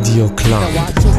Radio Club.